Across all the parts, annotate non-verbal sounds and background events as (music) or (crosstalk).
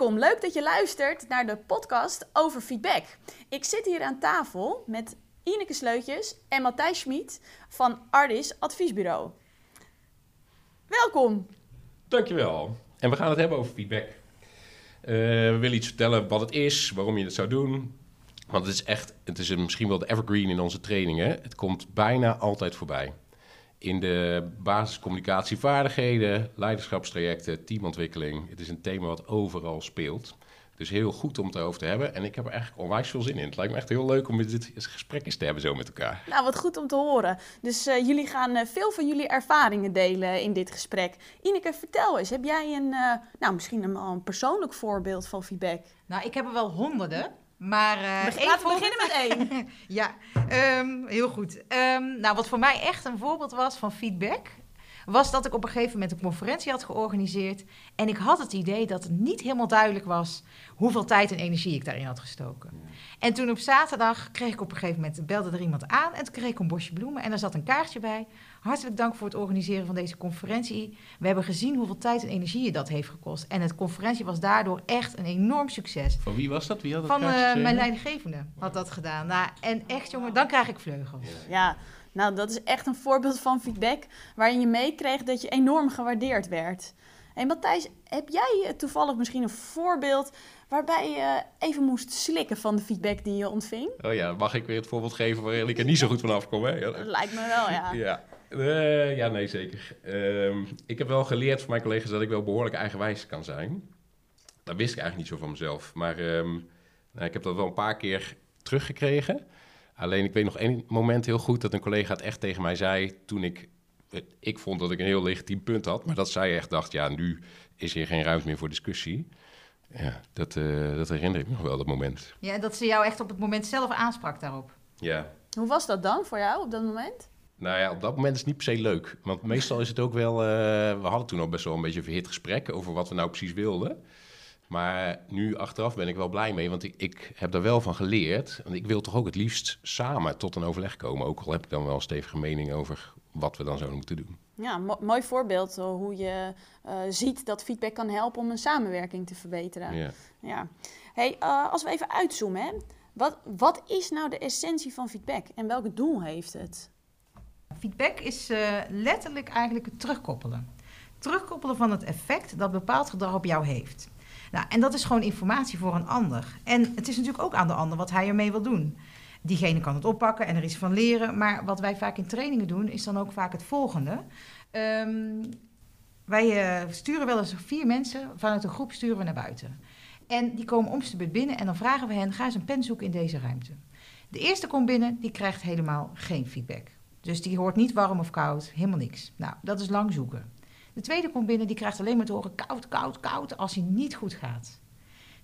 Welkom, leuk dat je luistert naar de podcast over feedback. Ik zit hier aan tafel met Ineke Sleutjes en Matthijs Schmid van Ardis Adviesbureau. Welkom. Dankjewel. En we gaan het hebben over feedback. Uh, we willen iets vertellen wat het is, waarom je het zou doen. Want het is echt, het is misschien wel de evergreen in onze trainingen. Het komt bijna altijd voorbij in de basiscommunicatievaardigheden, leiderschapstrajecten, teamontwikkeling. Het is een thema wat overal speelt. Dus heel goed om het erover te hebben. En ik heb er eigenlijk onwijs veel zin in. Het lijkt me echt heel leuk om dit gesprek eens te hebben zo met elkaar. Nou, wat goed om te horen. Dus uh, jullie gaan uh, veel van jullie ervaringen delen in dit gesprek. Ineke, vertel eens. Heb jij een, uh, nou, misschien een, een persoonlijk voorbeeld van feedback? Nou, ik heb er wel honderden. Maar uh, Laten we beginnen met één. (laughs) ja, um, heel goed. Um, nou, wat voor mij echt een voorbeeld was van feedback, was dat ik op een gegeven moment een conferentie had georganiseerd. En ik had het idee dat het niet helemaal duidelijk was hoeveel tijd en energie ik daarin had gestoken. En toen op zaterdag kreeg ik op een gegeven moment, belde er iemand aan en toen kreeg ik een bosje bloemen en daar zat een kaartje bij. Hartelijk dank voor het organiseren van deze conferentie. We hebben gezien hoeveel tijd en energie je dat heeft gekost. En het conferentie was daardoor echt een enorm succes. Van wie was dat? Wie had dat Van uh, mijn leidinggevende had dat gedaan. Nou, en echt jongen, dan krijg ik vleugels. Ja. Nou, dat is echt een voorbeeld van feedback waarin je meekreeg dat je enorm gewaardeerd werd. En Matthijs, heb jij toevallig misschien een voorbeeld waarbij je even moest slikken van de feedback die je ontving? Oh ja, mag ik weer het voorbeeld geven waarin ik er niet zo goed van afkom? Hè? Dat lijkt me wel, ja. ja. Uh, ja, nee, zeker. Uh, ik heb wel geleerd van mijn collega's dat ik wel behoorlijk eigenwijs kan zijn. Dat wist ik eigenlijk niet zo van mezelf. Maar um, nou, ik heb dat wel een paar keer teruggekregen. Alleen ik weet nog één moment heel goed dat een collega het echt tegen mij zei toen ik... Ik vond dat ik een heel legitiem punt had, maar dat zij echt dacht, ja, nu is hier geen ruimte meer voor discussie. Ja, dat, uh, dat herinner ik me nog wel, dat moment. Ja, dat ze jou echt op het moment zelf aansprak daarop. Ja. Hoe was dat dan voor jou op dat moment? Nou ja, op dat moment is het niet per se leuk. Want meestal is het ook wel... Uh, we hadden toen al best wel een beetje een verhit gesprek over wat we nou precies wilden. Maar nu achteraf ben ik wel blij mee, want ik, ik heb daar wel van geleerd. Want ik wil toch ook het liefst samen tot een overleg komen. Ook al heb ik dan wel een stevige mening over wat we dan zouden moeten doen. Ja, mo mooi voorbeeld hoe je uh, ziet dat feedback kan helpen om een samenwerking te verbeteren. Ja. ja. Hey, uh, als we even uitzoomen, hè. Wat, wat is nou de essentie van feedback en welk doel heeft het? Feedback is letterlijk eigenlijk het terugkoppelen. Terugkoppelen van het effect dat bepaald gedrag op jou heeft. Nou, en dat is gewoon informatie voor een ander. En het is natuurlijk ook aan de ander wat hij ermee wil doen. Diegene kan het oppakken en er iets van leren. Maar wat wij vaak in trainingen doen, is dan ook vaak het volgende. Um, wij uh, sturen wel eens vier mensen vanuit een groep sturen we naar buiten. En die komen om de binnen en dan vragen we hen: ga eens een pen zoeken in deze ruimte. De eerste komt binnen, die krijgt helemaal geen feedback. Dus die hoort niet warm of koud, helemaal niks. Nou, dat is lang zoeken. De tweede komt binnen, die krijgt alleen maar te horen koud, koud, koud als hij niet goed gaat.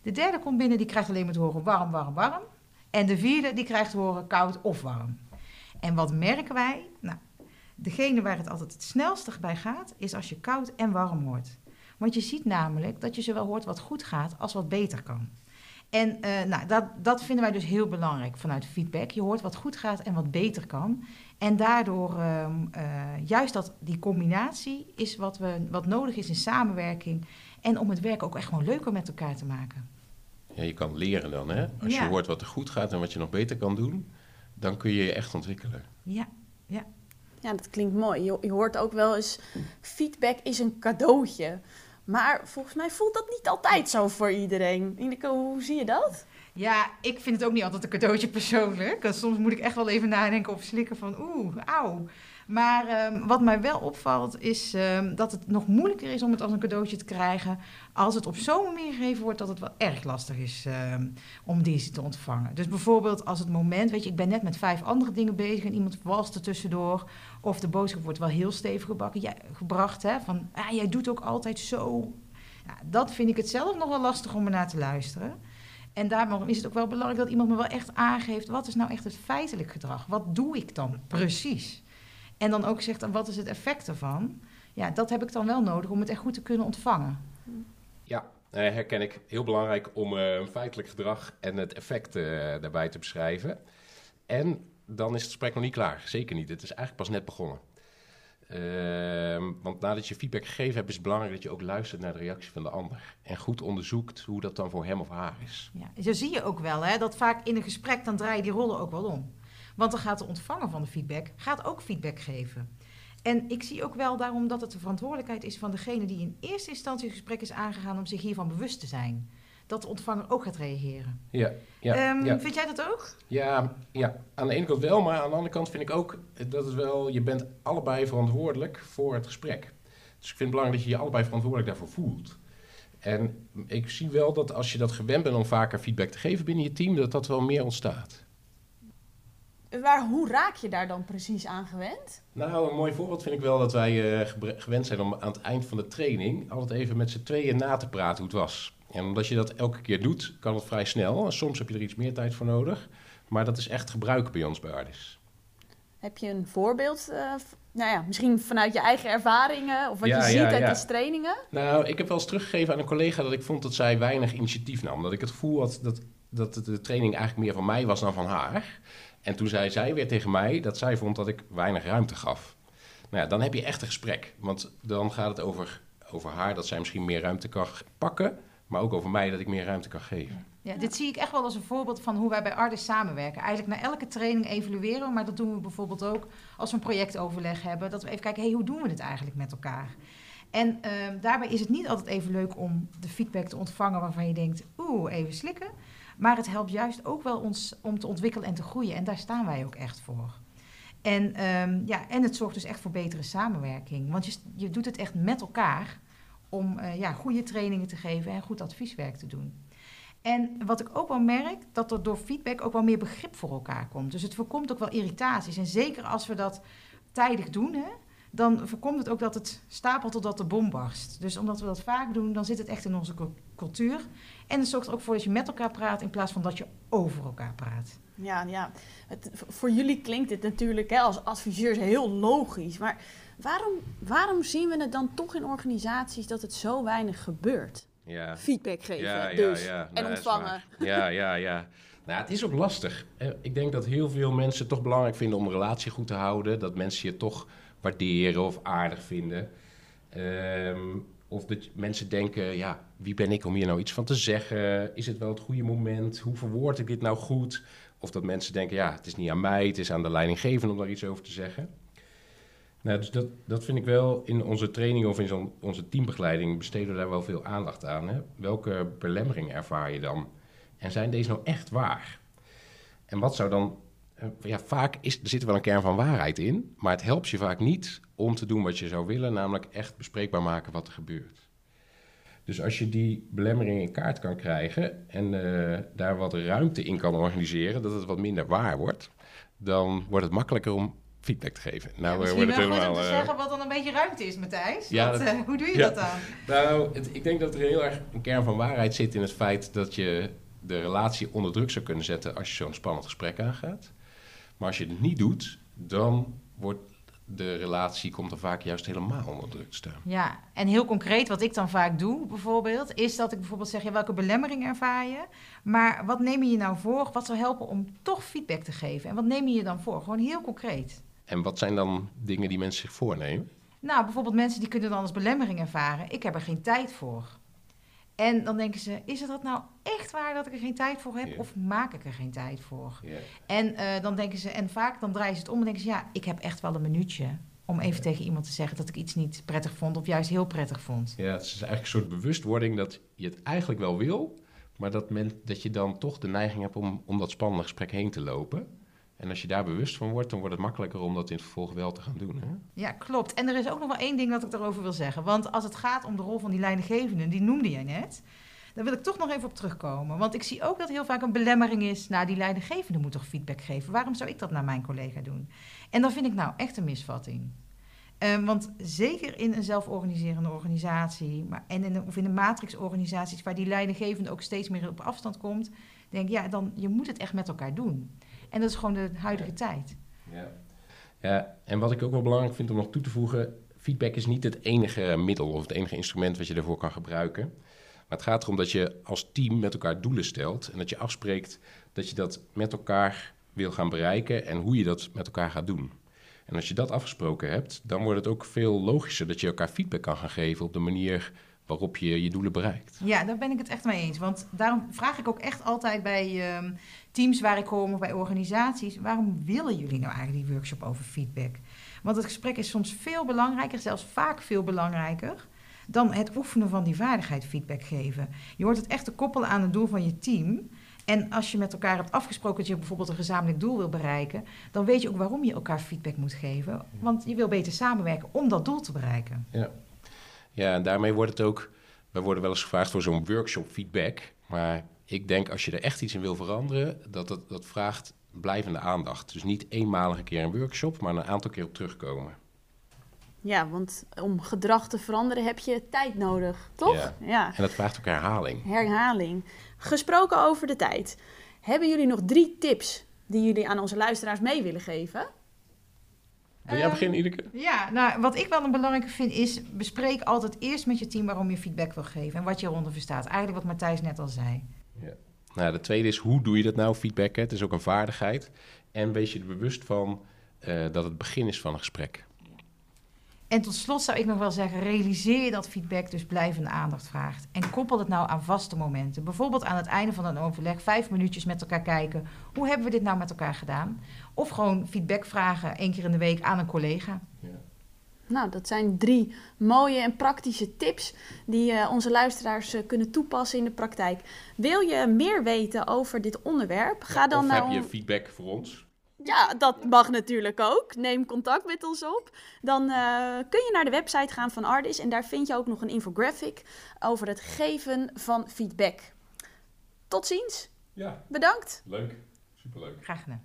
De derde komt binnen, die krijgt alleen maar te horen warm, warm, warm. En de vierde, die krijgt te horen koud of warm. En wat merken wij? Nou, degene waar het altijd het snelste bij gaat, is als je koud en warm hoort. Want je ziet namelijk dat je zowel hoort wat goed gaat als wat beter kan. En uh, nou, dat, dat vinden wij dus heel belangrijk vanuit feedback. Je hoort wat goed gaat en wat beter kan. En daardoor, uh, uh, juist dat, die combinatie is wat, we, wat nodig is in samenwerking. En om het werk ook echt gewoon leuker met elkaar te maken. Ja, je kan leren dan, hè? Als ja. je hoort wat er goed gaat en wat je nog beter kan doen, dan kun je je echt ontwikkelen. Ja, ja. Ja, dat klinkt mooi. Je, je hoort ook wel eens, feedback is een cadeautje. Maar volgens mij voelt dat niet altijd zo voor iedereen. Ineke, hoe zie je dat? Ja, ik vind het ook niet altijd een cadeautje persoonlijk. Soms moet ik echt wel even nadenken of slikken van oeh, auw. Maar um, wat mij wel opvalt is um, dat het nog moeilijker is om het als een cadeautje te krijgen. als het op zo'n manier gegeven wordt dat het wel erg lastig is um, om deze te ontvangen. Dus bijvoorbeeld als het moment, weet je, ik ben net met vijf andere dingen bezig en iemand walst er tussendoor. of de boodschap wordt wel heel stevig gebakken, gebracht. Hè, van ah, jij doet ook altijd zo. Ja, dat vind ik het zelf nog wel lastig om ernaar te luisteren. En daarom is het ook wel belangrijk dat iemand me wel echt aangeeft... wat is nou echt het feitelijk gedrag? Wat doe ik dan precies? En dan ook zegt, wat is het effect ervan? Ja, dat heb ik dan wel nodig om het echt goed te kunnen ontvangen. Ja, herken ik. Heel belangrijk om uh, feitelijk gedrag en het effect uh, daarbij te beschrijven. En dan is het gesprek nog niet klaar. Zeker niet. Het is eigenlijk pas net begonnen. Ehm, want nadat je feedback gegeven hebt, is het belangrijk dat je ook luistert naar de reactie van de ander. En goed onderzoekt hoe dat dan voor hem of haar is. Ja, zo zie je ook wel hè, dat vaak in een gesprek dan draai je die rollen ook wel om. Want dan gaat de ontvanger van de feedback gaat ook feedback geven. En ik zie ook wel daarom dat het de verantwoordelijkheid is van degene die in eerste instantie het gesprek is aangegaan om zich hiervan bewust te zijn. Dat de ontvanger ook gaat reageren. Ja, ja, Ehm, ja. Vind jij dat ook? Ja, ja, aan de ene kant wel, maar aan de andere kant vind ik ook dat het wel, je bent allebei verantwoordelijk voor het gesprek. Dus ik vind het belangrijk dat je je allebei verantwoordelijk daarvoor voelt. En ik zie wel dat als je dat gewend bent om vaker feedback te geven binnen je team, dat dat wel meer ontstaat. Waar, hoe raak je daar dan precies aan gewend? Nou, een mooi voorbeeld vind ik wel dat wij eh, gewend zijn om aan het eind van de training altijd even met z'n tweeën na te praten hoe het was. En omdat je dat elke keer doet, kan het vrij snel. En soms heb je er iets meer tijd voor nodig. Maar dat is echt gebruiken bij ons bij Ardis. Heb je een voorbeeld, eh, nou ja, misschien vanuit je eigen ervaringen of wat Ja, je ziet ja, uit ja. trainingen? Nou, ik heb wel eens teruggegeven aan een collega dat ik vond dat zij weinig initiatief nam. Dat ik het gevoel had dat, dat de training eigenlijk meer van mij was dan van haar. En toen zei zij weer tegen mij dat zij vond dat ik weinig ruimte gaf. Nou ja, dan heb je echt een gesprek. Want dan gaat het over, over haar dat zij misschien meer ruimte kan pakken. Maar ook over mij dat ik meer ruimte kan geven. Ja, dit zie ik echt wel als een voorbeeld van hoe wij bij Ardis samenwerken. Eigenlijk na elke training evalueren, we, maar dat doen we bijvoorbeeld ook als we een projectoverleg hebben. Dat we even kijken, hey, hoe doen we dit eigenlijk met elkaar? En ehm, daarbij is het niet altijd even leuk om de feedback te ontvangen waarvan je denkt, oeh, even slikken. Maar het helpt juist ook wel ons om te ontwikkelen en te groeien. En daar staan wij ook echt voor. En, ehm, ja, en het zorgt dus echt voor betere samenwerking. Want je, je doet het echt met elkaar om eh, ja, goede trainingen te geven en goed advieswerk te doen. En wat ik ook wel merk, dat er door feedback ook wel meer begrip voor elkaar komt. Dus het voorkomt ook wel irritaties. En zeker als we dat tijdig doen, hè, dan voorkomt het ook dat het stapelt totdat de bom barst. Dus omdat we dat vaak doen, dan zit het echt in onze cultuur. En het zorgt er ook voor dat je met elkaar praat in plaats van dat je over elkaar praat. Ja, ja. Het, voor jullie klinkt dit natuurlijk hè, als adviseurs heel logisch. Maar waarom, waarom zien we het dan toch in organisaties dat het zo weinig gebeurt? Ja, Feedback geven Ja, dus. ja. en is ontvangen. Ja, ja, ja. Nou, het is ook lastig. Eh, Ik denk dat heel veel mensen het toch belangrijk vinden om een relatie goed te houden. Dat mensen je toch waarderen of aardig vinden. Ehm, of dat mensen denken, ja, wie ben ik om hier nou iets van te zeggen? Is het wel het goede moment? Hoe verwoord ik dit nou goed? Of dat mensen denken, ja, het is niet aan mij, het is aan de leidinggevende om daar iets over te zeggen. Nou, dus dat, dat vind ik wel in onze training of in onze teambegeleiding besteden we daar wel veel aandacht aan. Hè? Welke belemmeringen ervaar je dan? En zijn deze nou echt waar? En wat zou dan. Eh, Ja, vaak is, er zit er wel een kern van waarheid in, maar het helpt je vaak niet om te doen wat je zou willen, namelijk echt bespreekbaar maken wat er gebeurt. Dus als je die belemmeringen in kaart kan krijgen en eh, daar wat ruimte in kan organiseren, dat het wat minder waar wordt, dan wordt het makkelijker om feedback te geven. Nou, ja, misschien wordt wel goed om te eh, zeggen wat dan een beetje ruimte is, Matthijs. Ja, dat- hoe doe je ja. dat dan? Nou, het- ik denk dat er heel erg een kern van waarheid zit in het feit dat je de relatie onder druk zou kunnen zetten als je zo'n spannend gesprek aangaat. Maar als je het niet doet, dan wordt de relatie komt er vaak juist helemaal onder druk te staan. Ja, en heel concreet wat ik dan vaak doe bijvoorbeeld, is dat ik bijvoorbeeld zeg, ja, welke belemmering ervaar je? Maar wat neem je je nou voor? Wat zou helpen om toch feedback te geven? En wat neem je je dan voor? Gewoon heel concreet. En wat zijn dan dingen die mensen zich voornemen? Nou, bijvoorbeeld mensen die kunnen dan als belemmering ervaren, ik heb er geen tijd voor. En dan denken ze, is het dat nou echt waar dat ik er geen tijd voor heb? Of maak ik er geen tijd voor? En eh, dan denken ze, en vaak dan draaien ze het om en denken ze, ja, ik heb echt wel een minuutje om even tegen iemand te zeggen dat ik iets niet prettig vond of juist heel prettig vond. Ja, het is eigenlijk een soort bewustwording dat je het eigenlijk wel wil, maar dat, men, dat je dan toch de neiging hebt om, om dat spannende gesprek heen te lopen. En als je daar bewust van wordt, dan wordt het makkelijker om dat in het vervolg wel te gaan doen. Hè? Ja, klopt. En er is ook nog wel één ding dat ik daarover wil zeggen. Want als het gaat om de rol van die leidinggevende, die noemde jij net. Daar wil ik toch nog even op terugkomen. Want ik zie ook dat heel vaak een belemmering is. Nou, die leidinggevende moet toch feedback geven. Waarom zou ik dat naar mijn collega doen? En dat vind ik nou echt een misvatting. Ehm, want zeker in een zelforganiserende organisatie, maar, en in een, of in een matrixorganisaties waar die leidinggevende ook steeds meer op afstand komt, denk ik, ja, dan je moet het echt met elkaar doen. En dat is gewoon de huidige tijd. Ja. ja, en wat ik ook wel belangrijk vind om nog toe te voegen, feedback is niet het enige middel of het enige instrument wat je daarvoor kan gebruiken. Maar het gaat erom dat je als team met elkaar doelen stelt en dat je afspreekt dat je dat met elkaar wil gaan bereiken en hoe je dat met elkaar gaat doen. En als je dat afgesproken hebt, dan wordt het ook veel logischer dat je elkaar feedback kan gaan geven op de manier waarop je je doelen bereikt. Ja, daar ben ik het echt mee eens. Want daarom vraag ik ook echt altijd bij ehm, teams waar ik kom of bij organisaties: waarom willen jullie nou eigenlijk die workshop over feedback? Want het gesprek is soms veel belangrijker, zelfs vaak veel belangrijker, dan het oefenen van die vaardigheid feedback geven. Je hoort het echt te koppelen aan het doel van je team. En als je met elkaar hebt afgesproken dat je bijvoorbeeld een gezamenlijk doel wil bereiken, dan weet je ook waarom je elkaar feedback moet geven. Want je wil beter samenwerken om dat doel te bereiken. Ja, ja en daarmee wordt het ook. We worden wel eens gevraagd voor zo'n workshop feedback. Maar ik denk als je er echt iets in wil veranderen, dat dat, dat vraagt blijvende aandacht. Dus niet eenmalige keer een workshop, maar een aantal keer op terugkomen. Ja, want om gedrag te veranderen heb je tijd nodig, toch? Ja. ja. En dat vraagt ook herhaling. Herhaling. Gesproken over de tijd. Hebben jullie nog drie tips die jullie aan onze luisteraars mee willen geven? Wil jij Ehm, beginnen, Ineke? Ja, nou, wat ik wel een belangrijke vind is, bespreek altijd eerst met je team waarom je feedback wil geven en wat je eronder verstaat. Eigenlijk wat Matthijs net al zei. Nou, de tweede is, hoe doe je dat nou, feedbacken? Het is ook een vaardigheid. En wees je er bewust van eh, dat het begin is van een gesprek. En tot slot zou ik nog wel zeggen, realiseer je dat feedback dus blijvende aandacht vraagt. En koppel het nou aan vaste momenten. Bijvoorbeeld aan het einde van een overleg, vijf minuutjes met elkaar kijken. Hoe hebben we dit nou met elkaar gedaan? Of gewoon feedback vragen één keer in de week aan een collega. Nou, dat zijn drie mooie en praktische tips die eh, onze luisteraars eh, kunnen toepassen in de praktijk. Wil je meer weten over dit onderwerp? Ga dan of naar heb je on- feedback voor ons? Ja, dat mag natuurlijk ook. Neem contact met ons op. Dan eh, kun je naar de website gaan van Ardis en daar vind je ook nog een infographic over het geven van feedback. Tot ziens. Ja, Bedankt. leuk. Superleuk. Graag gedaan.